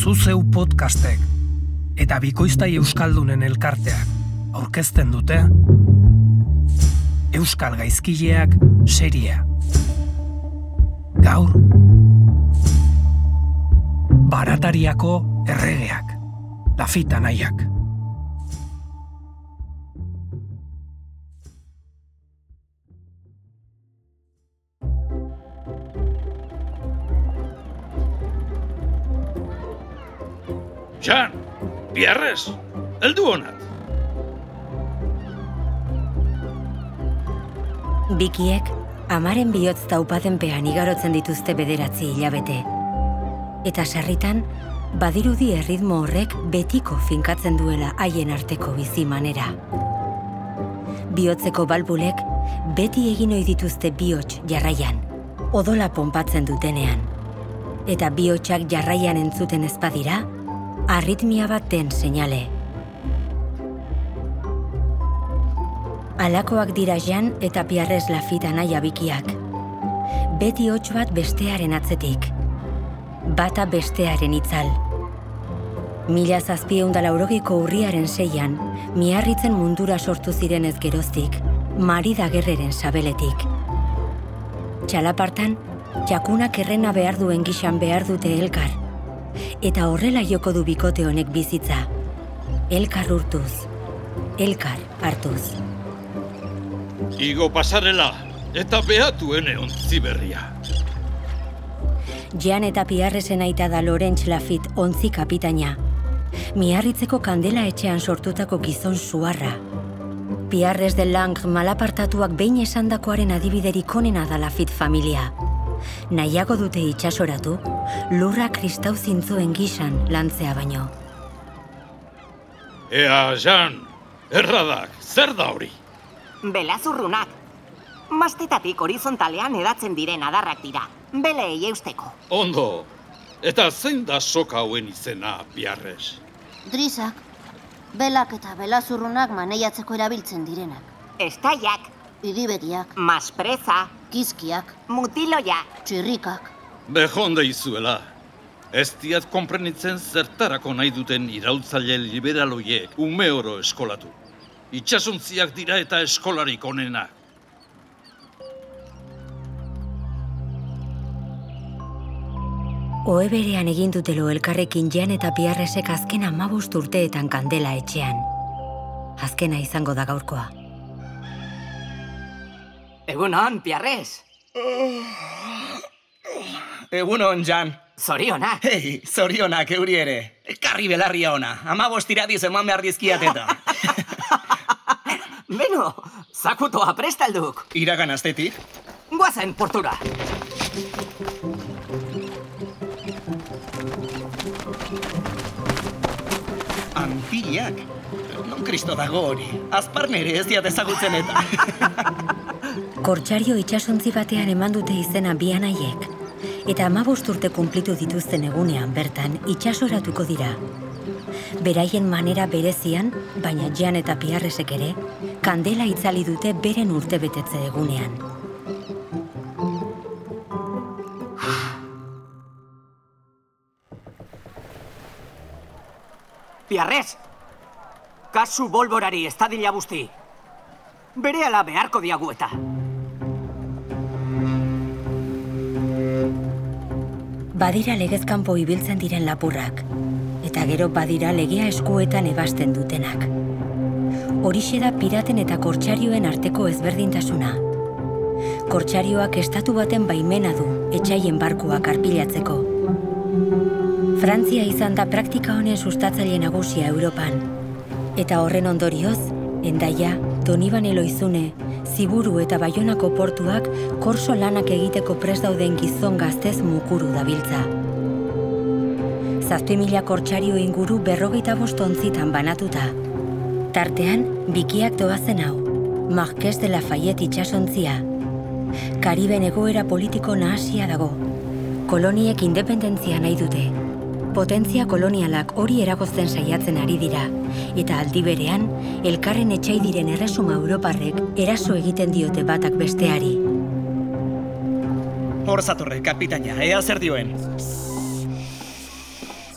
Zuzeu podcastek eta Bikoiztai Euskaldunen elkarteak aurkezten dute Euskal Gaizkileak seria. Gaur Baratariako erregeak, Lafita nahiak. Jan, biarrez, heldu honat. Bikiek, amaren bihotz taupatenpean igarotzen dituzte bederatzi hilabete. Eta sarritan, badirudi erritmo horrek betiko finkatzen duela haien arteko bizi manera. Bihotzeko balbulek beti egin ohi dituzte bihotz jarraian, odola ponpatzen dutenean. Eta bihotsak jarraian entzuten ezpadira, arritmia bat den seinale. Alakoak dira jan eta piarrez lafita naia bikiak. Beti hots bat bestearen atzetik. Bata bestearen itzal. Mila zazpieunda laurogiko urriaren seian, miarritzen mundura sortu ziren ez geroztik, Marida Gerreren sabeletik. Txalapartan, jakunak errena behar duen gixan behar dute elkar. Eta horrela joko du bikote honek bizitza. Elkar urtuz. Elkar hartuz. Igo pasarela, eta behatu ene ontzi berria. Jean eta Piarresen aita da Lorentz Lafit ontzi kapitaina. Miarritzeko kandela etxean sortutako gizon suarra. Piarrez de Lang malapartatuak behin esandakoaren adibiderik onena da Lafit familia. Nahiago dute itxasoratu, lurra kristau zintzuen gisan lantzea baino. Ea, Jan, erradak, zer da hori? Belazurrunak. Mastetatik horizontalean edatzen diren adarrak dira. Beleei eusteko. Ondo, eta zein da soka hauen izena, biarrez? Drisak, belak eta belazurrunak maneiatzeko erabiltzen direnak. Estaiak, Idibegiak, maspreza, kizkiak, mutiloia. txirrikak. Bejonde izuela. Ez diat konprenitzen zertarako nahi duten iraultzaile liberaloiek ume oro eskolatu. Itxasontziak dira eta eskolarik onenak. Oe berean egin dutelo elkarrekin Jean eta Piarresek azken amabust urteetan kandela etxean. Azkena izango da gaurkoa. Egunon, piarrez. Egunon, Jan. Zorionak. Hei, zorionak euri ere. Ekarri belarria ona. Ama bostiradiz eman behar dizkiat eta. Beno, zakutoa prestalduk. Iragan astetik. Guazen portura. Anpiliak. Non kristo dago hori. Azparnere ez diat ezagutzen eta. Kortsario itsasontzi batean eman dute izena bianaiek. Eta amabost urte kunplitu dituzten egunean bertan itsasoratuko dira. Beraien manera berezian, baina Jan eta Piarresek ere, kandela itzali dute beren urte betetze egunean. Piarrez! Kasu bolborari ez dadila busti. Bere ala beharko diagu eta. Badira legezkanpo ibiltzen diren lapurrak, eta gero badira legea eskuetan ebasten dutenak. Horixe da piraten eta kortxarioen arteko ezberdintasuna. Kortxarioak estatu baten baimena du etxaien barkuak arpilatzeko. Frantzia izan da praktika honen sustatzaile nagusia Europan. Eta horren ondorioz, Endaia, Donibane Loizune, Ziburu eta Baionako portuak korso lanak egiteko prest dauden gizon gaztez mukuru dabiltza. Zazpi mila kortsario inguru berrogeita bost ontzitan banatuta. Tartean, bikiak doazen hau, Marquez de Lafayette itxasontzia. Kariben egoera politiko nahasia dago. Koloniek independentzia nahi dute. Potentzia kolonialak hori eragozten saiatzen ari dira, eta aldi berean, elkarren etxai diren erresuma Europarrek eraso egiten diote batak besteari. Hor zatorre, kapitaina, ea zer dioen.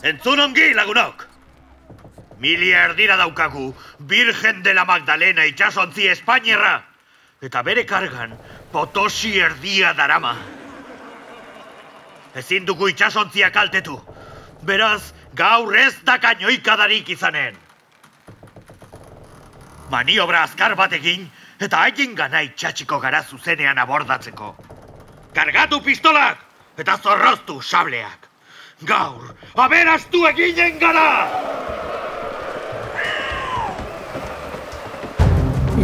Entzun ongi, lagunok! Milia erdira daukagu, Virgen de la Magdalena itxasontzi Espainierra, eta bere kargan potosi erdia darama. Ezin dugu itxasontzia kaltetu, beraz, gaur ez da kainoikadarik izanen. Maniobra azkar bat egin, eta haien gana itxatxiko gara zuzenean abordatzeko. Kargatu pistolak, eta zorroztu sableak. Gaur, aberastu eginen gara!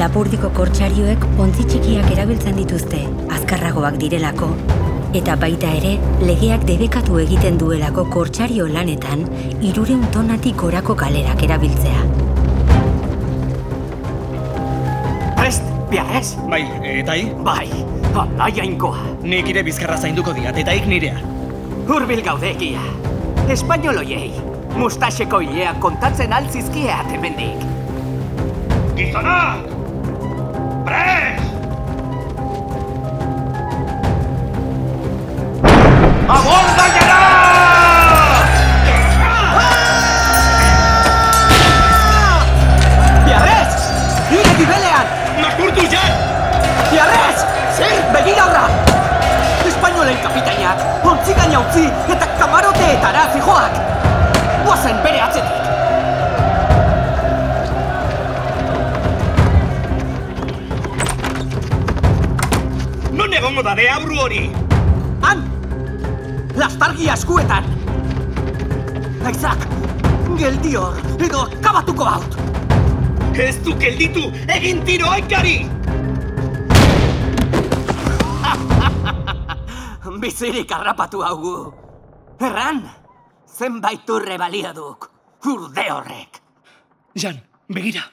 Lapurdiko kortsarioek ontzi txikiak erabiltzen dituzte, azkarragoak direlako, eta baita ere legeak debekatu egiten duelako kortsario lanetan irureun tonatik gorako galerak erabiltzea. Prest, biarrez? Bai, eta hi? Bai, alai jainkoa. Nik ire bizkarra zainduko diat, eta ik nirea. Hurbil gaude egia. Espainoloiei, mustaxeko hileak kontatzen altzizkia hemendik. Gizonak! Prest! Ez du gelditu, egin tiro aikari! Bizirik harrapatu haugu. Erran, zenbait urre balio duk, urde horrek. Jan, begira.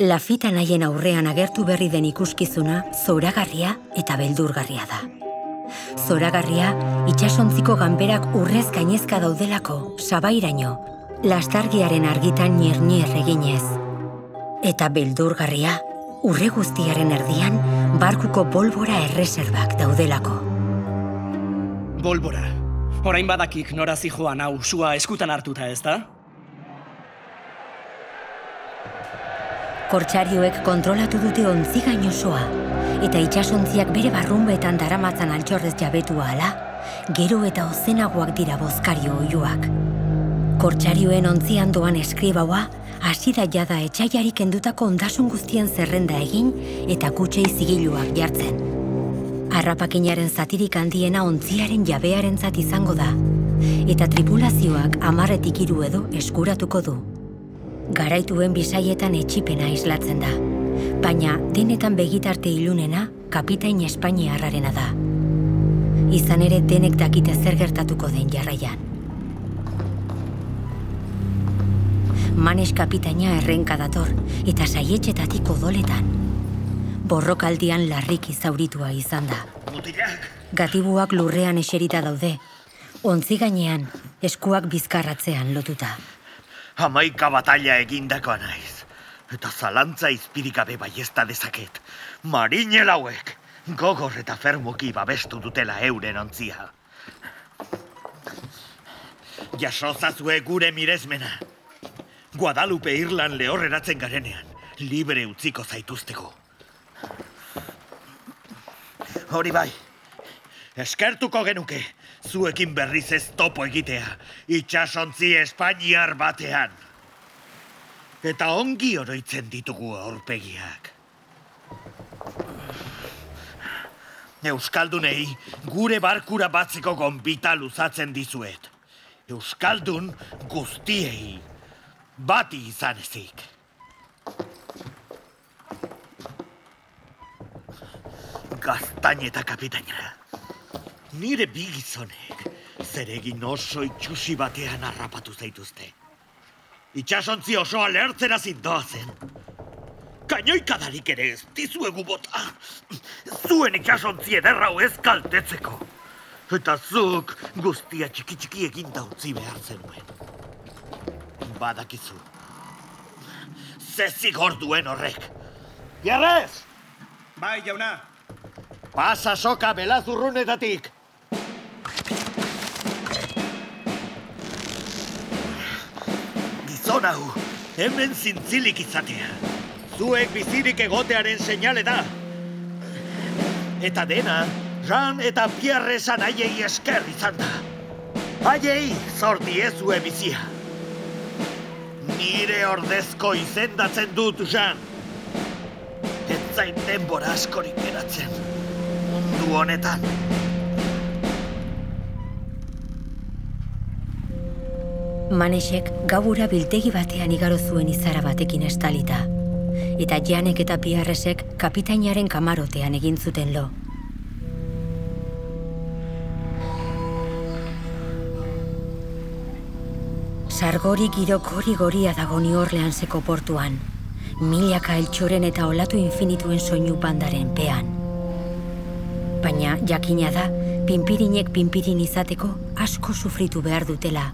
Lafita nahien aurrean agertu berri den ikuskizuna zoragarria eta beldurgarria da. Zoragarria itsasontziko ganberak urrez gainezka daudelako sabairaino, lastargiaren argitan niernier eginez. Eta beldurgarria urre guztiaren erdian barkuko bolbora erreserbak daudelako. Bolbora. Orain badakik nora zijoan hau sua eskutan hartuta ez da? Kortsarioek kontrolatu dute ontzigain osoa, eta itsasontziak bere barrunbetan daramatzan altxorrez jabetua ala, gero eta ozenagoak dira bozkario oiuak. Kortsarioen ontzian doan eskribaua, hasi da jada etxaiari kendutako ondasun guztien zerrenda egin eta kutsei zigiluak jartzen. Harrapakinaren zatirik handiena ontziaren jabearentzat izango da, eta tripulazioak amarretik hiru edo eskuratuko du. Garaituen bisaietan etxipena islatzen da, baina denetan begitarte ilunena kapitain Espainiarrarena da. Izan ere denek dakite zer gertatuko den jarraian. Manes kapitaina errenka dator eta saietxetatik odoletan. Borrokaldian larriki zauritua izan da. Mutilak! Gatibuak lurrean eserita daude. Ontzi gainean, eskuak bizkarratzean lotuta. Hamaika batalla egindakoa naiz. Eta zalantza izpirik gabe baiesta dezaket. Marinel hauek, gogor eta fermuki babestu dutela euren ontzia. Jasozazue gure miresmena. Guadalupe Irlan lehorreratzen garenean, libre utziko zaituzteko. Hori bai, eskertuko genuke, zuekin berriz ez topo egitea, itxasontzi Espainiar batean. Eta ongi oroitzen ditugu aurpegiak. Euskaldunei gure barkura batzeko gonbita luzatzen dizuet. Euskaldun guztiei bati izan ezik. Gaztaineta kapitaina. Nire bi gizonek zeregin oso itxusi batean harrapatu zaituzte. Itxasontzi osoa lehertzera zindoazen. Kainoikadarik ere ez dizuegu bota. Zuen itxasontzi ederrau ez kaltetzeko. Eta zuk guztia txiki txiki eginda utzi behar zenuen. Badakizu. Zezik duen horrek. Jarrez! Bai, jauna. Pasa soka belazurrunetatik! gizon hau, hemen zintzilik izatea. Zuek bizirik egotearen seinale da. Eta dena, Ran eta Pierre esan haiei esker izan da. Haiei zor diezue bizia. Nire ordezko izendatzen dut, Jan. Ez zain denbora askorik geratzen. Mundu honetan. Manesek gabura biltegi batean igaro zuen izara batekin estalita. Eta Janek eta Piarresek kapitainaren kamarotean egin zuten lo. Sargori girokori goria dago New Orleanseko portuan. Milaka eltxoren eta olatu infinituen soinu bandaren pean. Baina jakina da, pinpirinek pinpirin izateko asko sufritu behar dutela.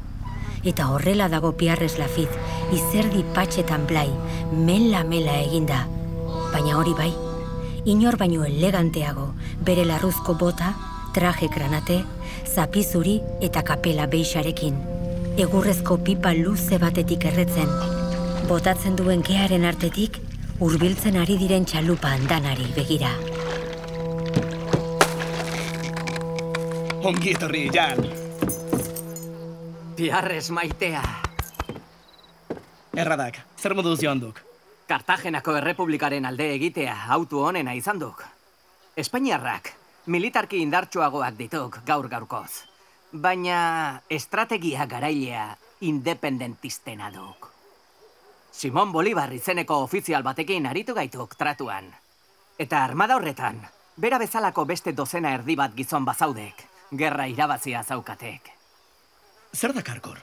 Eta horrela dago piarrez lafiz, izerdi patxetan blai, mela-mela eginda. Baina hori bai, inor baino eleganteago, bere larruzko bota, traje granate, zapizuri eta kapela beixarekin. Egurrezko pipa luze batetik erretzen. Botatzen duen kearen artetik, hurbiltzen ari diren txalupa andanari begira. Ongi etorri, Jan. Biarrez maitea. Erradak, zer moduz joan duk? Kartagenako errepublikaren alde egitea autu honena izan duk. Espainiarrak, militarki indartsuagoak dituk gaur gaurkoz. Baina estrategia garailea independentistena duk. Simon Bolivar izeneko ofizial batekin aritu gaituk tratuan. Eta armada horretan, bera bezalako beste dozena erdi bat gizon bazaudek, gerra irabazia zaukatek. Zer da karkor?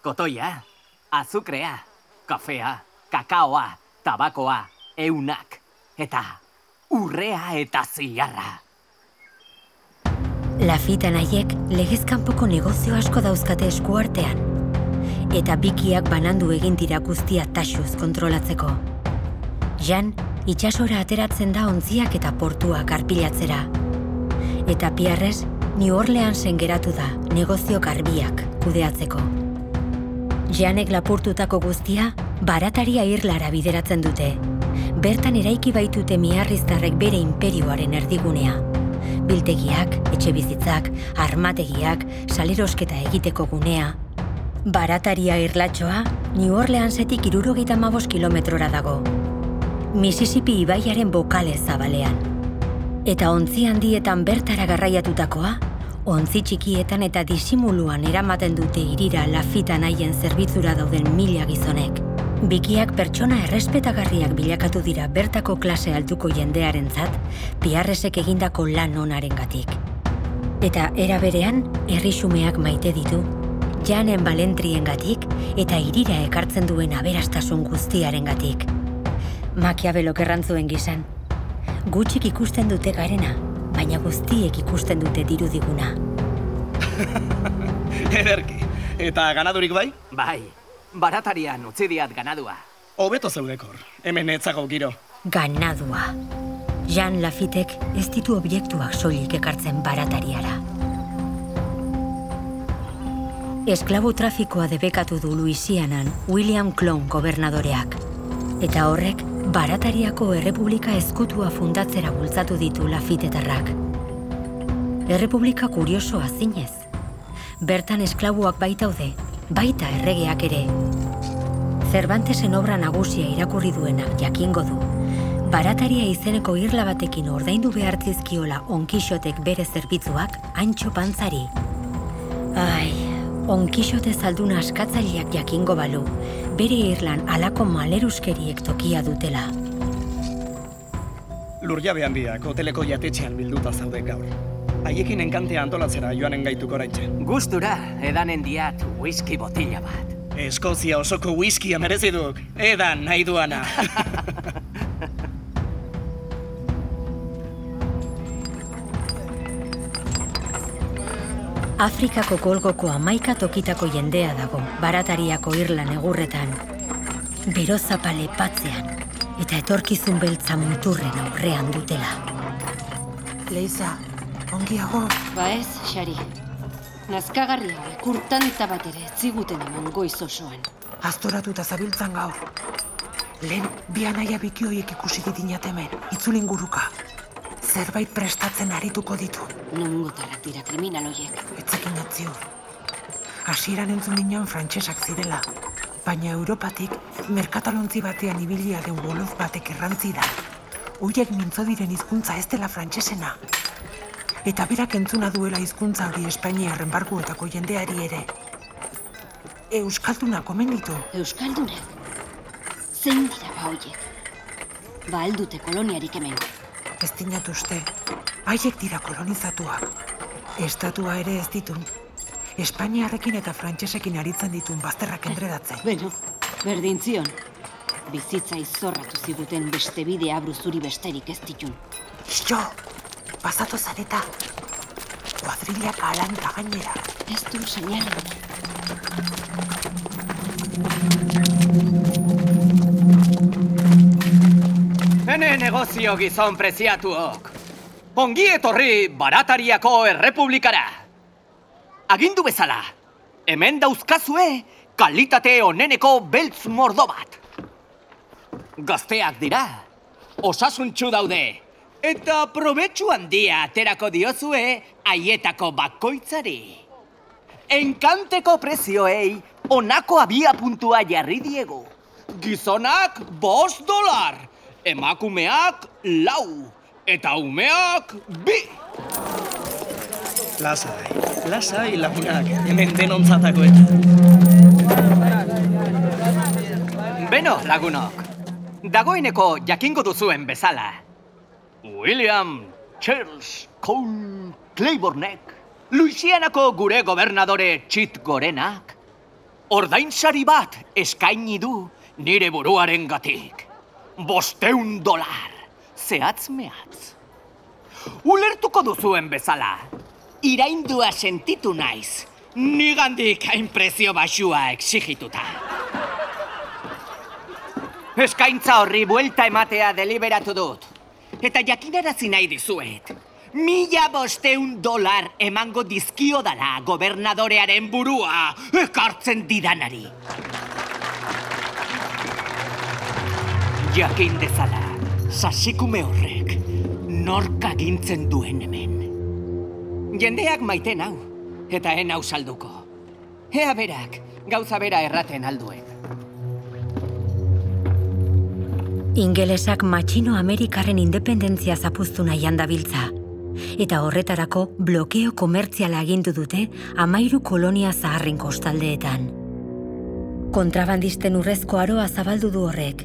Kotoia, azukrea, kafea, kakaoa, tabakoa, eunak, eta urrea eta ziarra. Lafitan haiek legezkanpoko negozio asko dauzkate eskuartean. Eta bikiak banandu egin dira guztia taxuz kontrolatzeko. Jan, itxasora ateratzen da ontziak eta portuak arpilatzera. Eta piarrez, New Orleansen geratu da negozio garbiak kudeatzeko. Janek lapurtutako guztia, barataria irlara bideratzen dute. Bertan eraiki baitute miarriztarrek bere imperioaren erdigunea. Biltegiak, etxe bizitzak, armategiak, salerosketa egiteko gunea. Barataria irlatxoa, New Orleansetik irurogeita mabos kilometrora dago. Mississippi ibaiaren bokale zabalean. Eta ontzi handietan bertara garraiatutakoa, ontzi txikietan eta disimuluan eramaten dute irira lafita nahien zerbitzura dauden mila gizonek. Bikiak pertsona errespetagarriak bilakatu dira bertako klase altuko jendearentzat, piarresek egindako lan onarengatik. Eta era berean, herrixumeak maite ditu, janen balentriengatik eta irira ekartzen duen aberastasun guztiarengatik. Makiabelok errantzuen gizan. Gutxik ikusten dute garena, baina guztiek ikusten dute dirudiguna. Ederki. Eta ganadurik bai? Bai, baratarian utzi diat ganadua. Hobeto zeudekor. Hemen etzago giro. Ganadua. Jan Lafitek ez ditu objektuak soilik ekartzen baratariara. Esklabu trafikoa debekatu du Louisianan William Clone gobernadoreak. Eta horrek, baratariako errepublika ezkutua fundatzera bultzatu ditu Lafitetarrak. Errepublika kuriosoa zinez. Bertan esklabuak baitaude, baita erregeak ere. Cervantesen obra nagusia irakurri duenak jakingo du. Barataria izeneko irla batekin ordaindu behartzizkiola onkixotek bere zerbitzuak antxo pantzari. Ai, onkixote zalduna askatzaileak jakingo balu, bere irlan alako maleruskeriek tokia dutela. Lurjabe handiak hoteleko jatetxean bilduta zaude gaur. Haiekin enkantea antolatzera joanen gaituk oraintxe. Gustura, edanen diat whisky botila bat. Eskozia osoko whiskia merezi duk. Edan nahi duana. Afrikako golgoko amaika tokitako jendea dago, baratariako irlan egurretan. Bero zapale patzean, eta etorkizun beltza muturren aurrean dutela. Leiza, ongiago. Ba ez, Xari. Nazkagarri hauek urtanta bat ere ez ziguten eman goiz osoan. Aztoratuta zabiltzan gaur. Lehen, bi anaia biki horiek ikusi ditinat hemen, itzulin guruka. Zerbait prestatzen arituko ditu. Nungo tarrak dira kriminal hoiek. Etzekin atziur. Hasieran entzun ginen frantsesak zirela. Baina Europatik, merkatalontzi batean ibilia den wolof batek errantzi da. Hoiek mintzo diren hizkuntza ez dela frantsesena. Eta berak entzuna duela hizkuntza hori Espainiarren barkuetako jendeari ere. Euskaldunak omen ditu. Euskaldunak. Zein dira ba hoiek? Ba aldute koloniarik hemen. Ez dinat uste, haiek dira kolonizatuak. Estatua ere ez ditun. Espainiarrekin eta frantsesekin aritzen ditun bazterrak endredatzen. Beno, berdin zion. Bizitza izorratu ziguten beste bide abru zuri besterik ez ditun. Ixo, pasatu zareta. Kuadrilak alanta gainera. Ez du seinale. Hene negozio gizon preziatuok. Ongi etorri baratariako errepublikara. Agindu bezala, hemen dauzkazue kalitate oneneko beltz mordo bat. Gazteak dira, osasuntxu daude, eta probetxu handia aterako diozue haietako bakoitzari. Enkanteko prezioei onako abia puntua jarri diegu. Gizonak bost dolar, emakumeak lau, eta umeak bi. Lasai, lasai lagunak, hemen denontzatako eta. Beno, lagunok, dagoeneko jakingo duzuen bezala. William Charles Cole Claibornek, Louisianako gure gobernadore txit gorenak, ordainsari bat eskaini du nire buruaren gatik. Bosteun dolar, zehatz mehatz. Ulertuko duzuen bezala, iraindua sentitu naiz, nigandik hain prezio basua exigituta. Eskaintza horri buelta ematea deliberatu dut. Eta jakinarazi nahi dizuet. Mila bosteun dolar emango dizkio dala gobernadorearen burua ekartzen didanari. Jakin dezala, sasikume horrek nork agintzen duen hemen. Jendeak maite nau, eta en hau salduko. Ea berak, gauza bera erraten alduen. Ingelesak matxino Amerikarren independentzia zapuztu nahian dabiltza. Eta horretarako blokeo komertziala agindu dute amairu kolonia zaharren kostaldeetan. Kontrabandisten urrezko aroa zabaldu du horrek.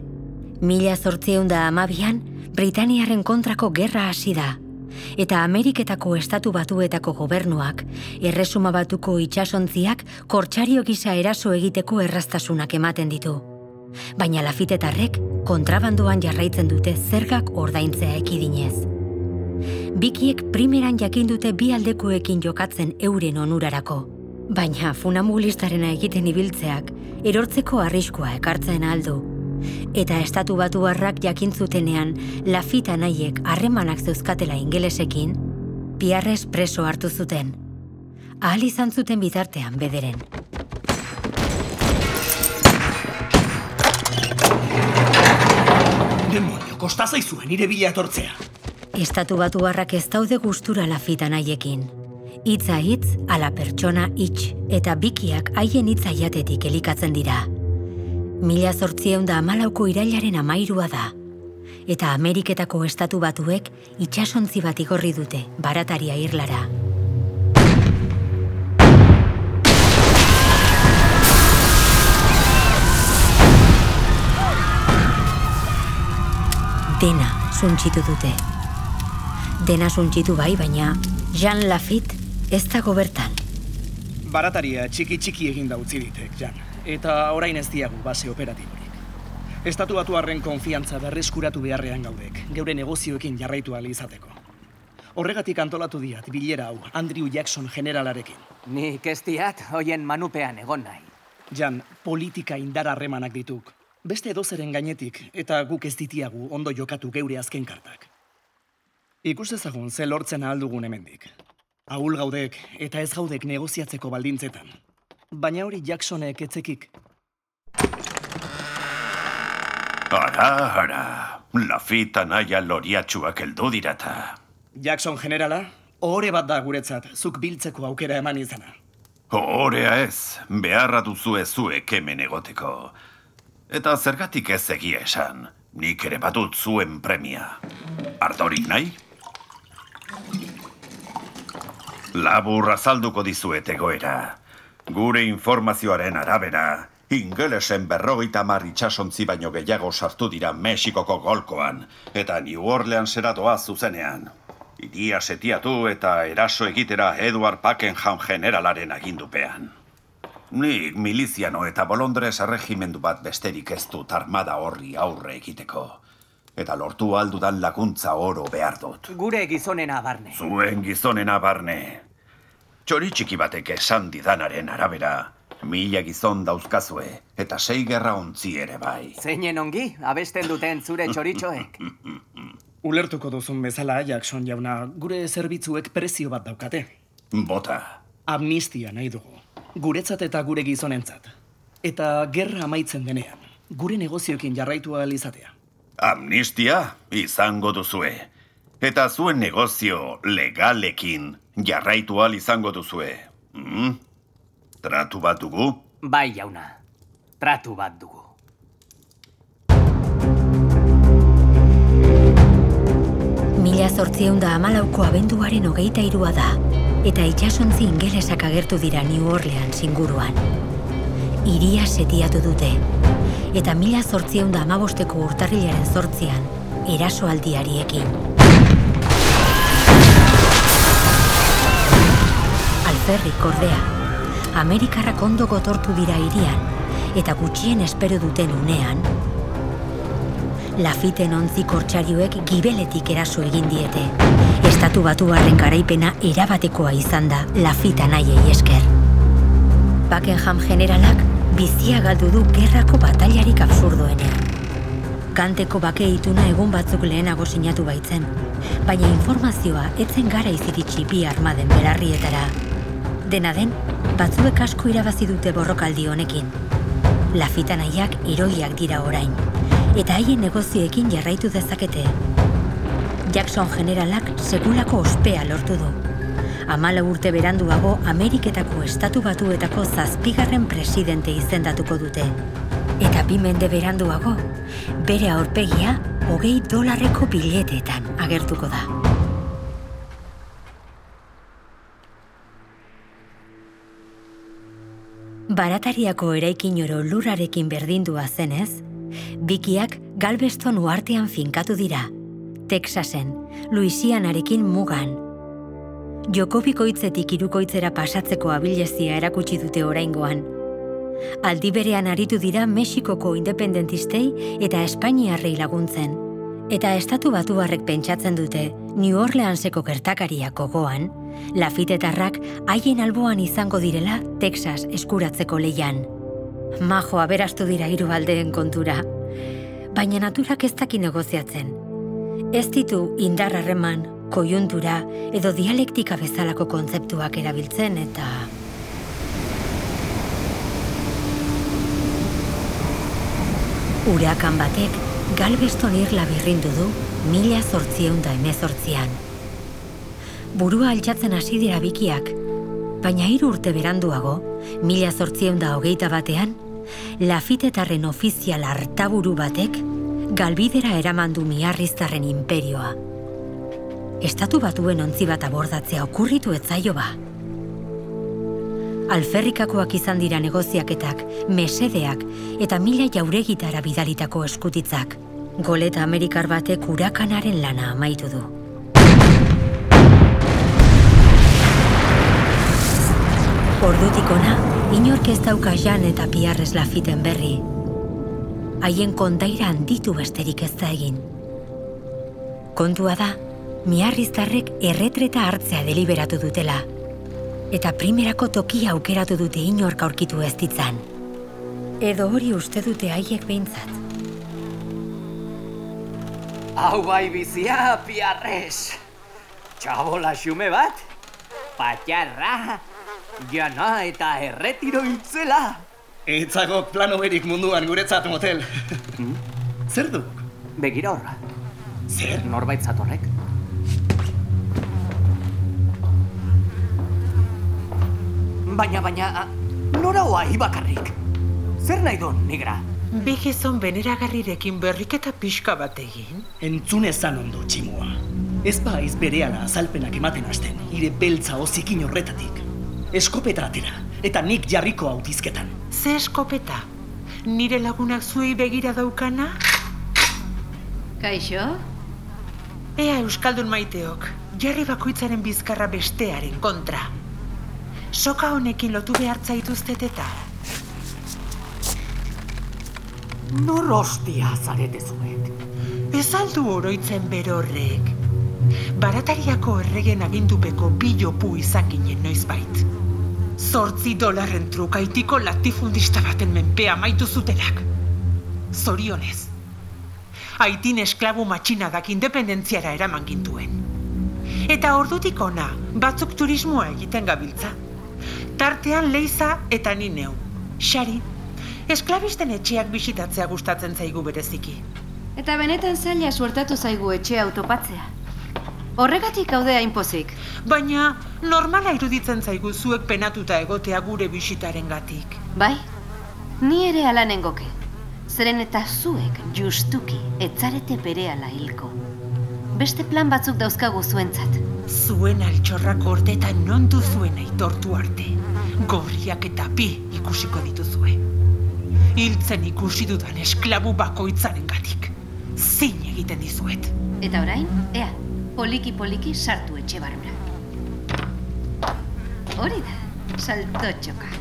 Mila zortzieun da amabian, Britaniaren kontrako gerra hasi da. Eta Ameriketako estatu batuetako gobernuak, erresuma batuko itxasontziak kortsario gisa eraso egiteko erraztasunak ematen ditu. Baina lafitetarrek kontrabandoan jarraitzen dute zergak ordaintzea ekidinez. Bikiek primeran jakin dute bi aldekoekin jokatzen euren onurarako. Baina funambulistarena egiten ibiltzeak erortzeko arriskua ekartzen aldu. Eta estatu batuarrak jakintzutenean lafita nahiek harremanak zeuzkatela ingelesekin, piarrez preso hartu zuten. Ahal izan zuten bitartean bederen. Demonio, kosta zaizuen nire bila etortzea. Estatu batuarrak ez daude gustura lafita nahiekin. Hitza hitz, ala pertsona hitz, eta bikiak haien hitza jatetik elikatzen dira. Mila zortzieun da amalauko irailaren amairua da. Eta Ameriketako estatu batuek itxasontzi bat igorri dute, barataria irlara. Dena suntxitu dute. Dena suntxitu bai, baina Jean Lafitte ez dago bertan. Barataria txiki txiki egin da utzi ditek, Jan. Eta orain ez diagu base operatiborik. Estatu batuarren konfiantza berreskuratu beharrean gaudek, geure negozioekin jarraitu ahal izateko. Horregatik antolatu diat bilera hau Andrew Jackson generalarekin. Nik ez diat hoien manupean egon nahi. Jan, politika indar harremanak dituk. Beste edozeren gainetik, eta guk ez ditiagu ondo jokatu geure azken kartak. Ikus dezagun ze lortzen ahal dugun hemendik. Ahul gaudek eta ez gaudek negoziatzeko baldintzetan. Baina hori Jacksonek etzekik. Ara, ara, lafita naia loriatxuak heldu dirata. Jackson generala, ohore bat da guretzat, zuk biltzeko aukera eman izana. Horea ez, beharra duzu zuek hemen egoteko. Eta zergatik ez egia esan, nik ere badut zuen premia. Ardorik nahi? Labur azalduko dizuet egoera. Gure informazioaren arabera, ingelesen berrogeita mar itxasontzi baino gehiago sartu dira Mexikoko golkoan, eta New Orleansera doa zuzenean. Iria setiatu eta eraso egitera Edward Pakenham generalaren agindupean. Nik miliziano eta bolondrez erregimendu bat besterik ez dut armada horri aurre egiteko. Eta lortu aldudan laguntza oro behar dut. Gure gizonena barne. Zuen gizonena barne. Txori txiki batek esan didanaren arabera, mila gizon dauzkazue, eta sei gerra ontzi ere bai. Zeinen ongi, abesten duten zure txoritxoek. Ulertuko duzun bezala, Jackson jauna, gure zerbitzuek prezio bat daukate. Bota, Amnistia nahi dugu. Guretzat eta gure gizonentzat. Eta gerra amaitzen denean, gure negozioekin jarraitu ahal izatea. amnistia izango duzue. Eta zuen negozio legalekin jarraitu ahal izango duzue. Hmm? Tratu bat dugu? Bai, jauna. Tratu bat dugu. Mila zortzieun da amalauko abenduaren hogeita irua da, eta itxasontzi ingelesak agertu dira New Orleans inguruan. Iria setiatu dute, eta mila zortzieun da amabosteko urtarrilaren zortzian, erasoaldiariekin. Alferrik ordea, Amerikarrak ondo gotortu dira irian, eta gutxien espero duten unean, Lafiten ontzi kortxarioek gibeletik eraso egin diete. Estatu batu barren garaipena erabatekoa izan da Lafita nahiei esker. Buckingham generalak bizia galdu du gerrako batailarik absurdoenean. Kanteko bake ituna egun batzuk lehenago sinatu baitzen, baina informazioa etzen gara iziritsi bi armaden belarrietara. Dena den, batzuek asko irabazi dute borrokaldi honekin. Lafita nahiak eroiak dira orain, eta haien negozioekin jarraitu dezakete. Jackson generalak sekulako ospea lortu du. Amala urte beranduago Ameriketako estatu batuetako zazpigarren presidente izendatuko dute. Eta bi mende beranduago, bere aurpegia hogei dolarreko bileteetan agertuko da. Baratariako eraikin oro lurrarekin berdindua zenez, bikiak Galveston uartean finkatu dira, Texasen, Louisianarekin mugan. Jokobikoitzetik irukoitzera pasatzeko abilezia erakutsi dute oraingoan. Aldi berean aritu dira Mexikoko independentistei eta Espainiarrei laguntzen. Eta estatu batuarrek pentsatzen dute New Orleanseko gertakariak gogoan, lafitetarrak haien alboan izango direla Texas eskuratzeko leian. Majo aberastu dira hiru aldeen kontura. Baina naturak ez daki negoziatzen. Ez ditu indar harreman, kojuntura edo dialektika bezalako kontzeptuak erabiltzen eta... Urakan batek Galveston irla birrindu du mila zortzieun da emezortzian. Burua altxatzen hasi dira bikiak, baina hiru urte beranduago, mila zortzieun da hogeita batean, lafitetarren ofizial hartaburu batek galbidera eramandu miarriztarren imperioa. Estatu batuen ontzi bat abordatzea okurritu etzaio ba. Alferrikakoak izan dira negoziaketak, mesedeak eta mila jauregitara bidalitako eskutitzak. Goleta Amerikar batek urakanaren lana amaitu du. Ordutik ona, inork ez dauka jan eta piarrez lafiten berri. Haien kondaira handitu besterik ez da egin. Kontua da, miarriztarrek erretreta hartzea deliberatu dutela. Eta primerako tokia aukeratu dute inork aurkitu ez ditzan. Edo hori uste dute haiek behintzat. Hau bai bizia, piarrez. Txabola xume bat, patxarra, jana eta erretiro itzela. Eitzagok plano berik munduan guretzat motel. Zer duk? Begira horra, Zer? norbait zatorrek. Baina, baina, nora hoai bakarrik? Zer nahi du, nigra? Bi gizon beneragarrirekin berriketa pixka bat egin? Entzun ezan ondo, tximua. Ez baiz berehala azalpenak ematen hasten, ire beltza ozikin horretatik. Eskopeta atera, eta nik jarriko autizketan. Ze eskopeta? Nire lagunak zuei begira daukana? Kaixo? Ea Euskaldun maiteok, jarri bakoitzaren bizkarra bestearen kontra. Soka honekin lotu behar zaituztet eta. Nor ostia zarete zuek? Ez aldu oroitzen berorrek. Baratariako erregen agindupeko bilopu izan ginen noizbait. Zortzi dolarren trukaitiko latifundista baten menpea maitu zutenak. Zorionez. Aitin esklabu matxinadak independentziara eraman gintuen. Eta ordutik ona, batzuk turismoa egiten gabiltza. Tartean leiza eta ni neu. Xari, esklabisten etxeak bisitatzea gustatzen zaigu bereziki. Eta benetan zaila suertatu zaigu etxe autopatzea. Horregatik haude hainpozik. Baina normala iruditzen zaigu zuek penatuta egotea gure bisitaren gatik. Bai, ni ere ala nengoke. Zeren eta zuek justuki etzarete berehala hilko. Beste plan batzuk dauzkagu zuentzat. Zuen altxorrak ordetan non duzuen aitortu arte. Gorriak eta pi ikusiko dituzue. Hiltzen ikusi dudan esklabu bakoitzaren gatik. Zin egiten dizuet. Eta orain, ea, Poliki-poliki sartu etxe barrura. Hori da, salto txoka.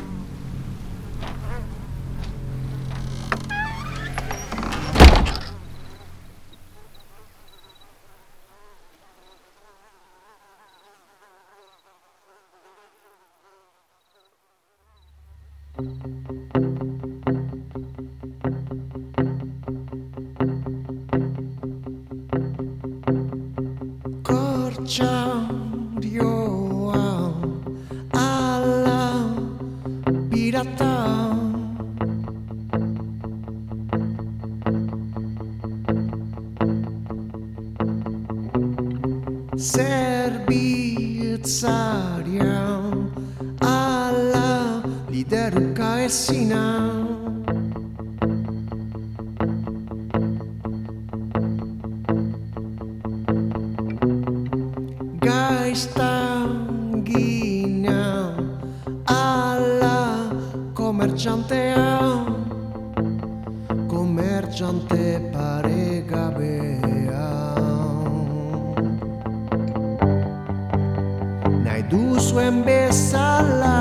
Komertxante paregabea nahi duzuen bezala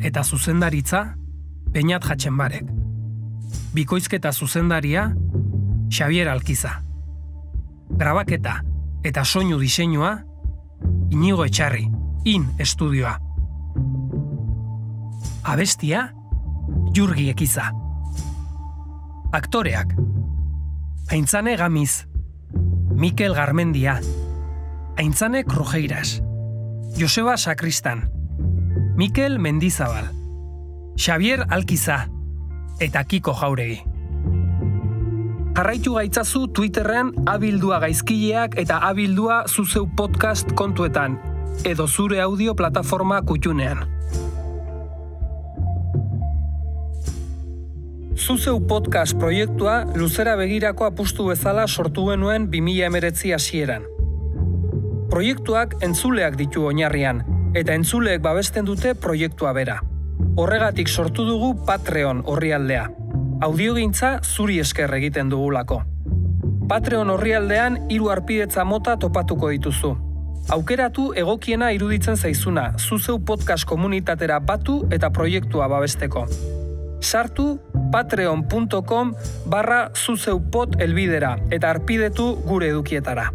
Eta zuzendaritza, Beñat Jatxenbarek. Bikoizketa zuzendaria, Xavier Alkiza. Grabaketa eta soinu diseinua, Inigo Etxarri, In Estudioa. Abestia, Jurgi Ekiza. Aktoreak, Aintzane Gamiz, Mikel Garmendia, Aintzane Krujeiras, Joseba Sakristan, Mikel Mendizabal, Xavier Alkiza eta Kiko Jauregi. Jarraitu gaitzazu Twitterrean abildua gaizkileak eta abildua zuzeu podcast kontuetan, edo zure audio plataforma kutxunean. Zuzeu podcast proiektua luzera begirako apustu bezala sortu genuen 2019 hasieran. Proiektuak entzuleak ditu oinarrian, eta entzuleek babesten dute proiektua bera. Horregatik sortu dugu Patreon orrialdea. Audiogintza zuri esker egiten dugulako. Patreon orrialdean hiru arpidetza mota topatuko dituzu. Aukeratu egokiena iruditzen zaizuna, zuzeu podcast komunitatera batu eta proiektua babesteko. Sartu patreon.com barra zuzeupot elbidera eta arpidetu gure edukietara.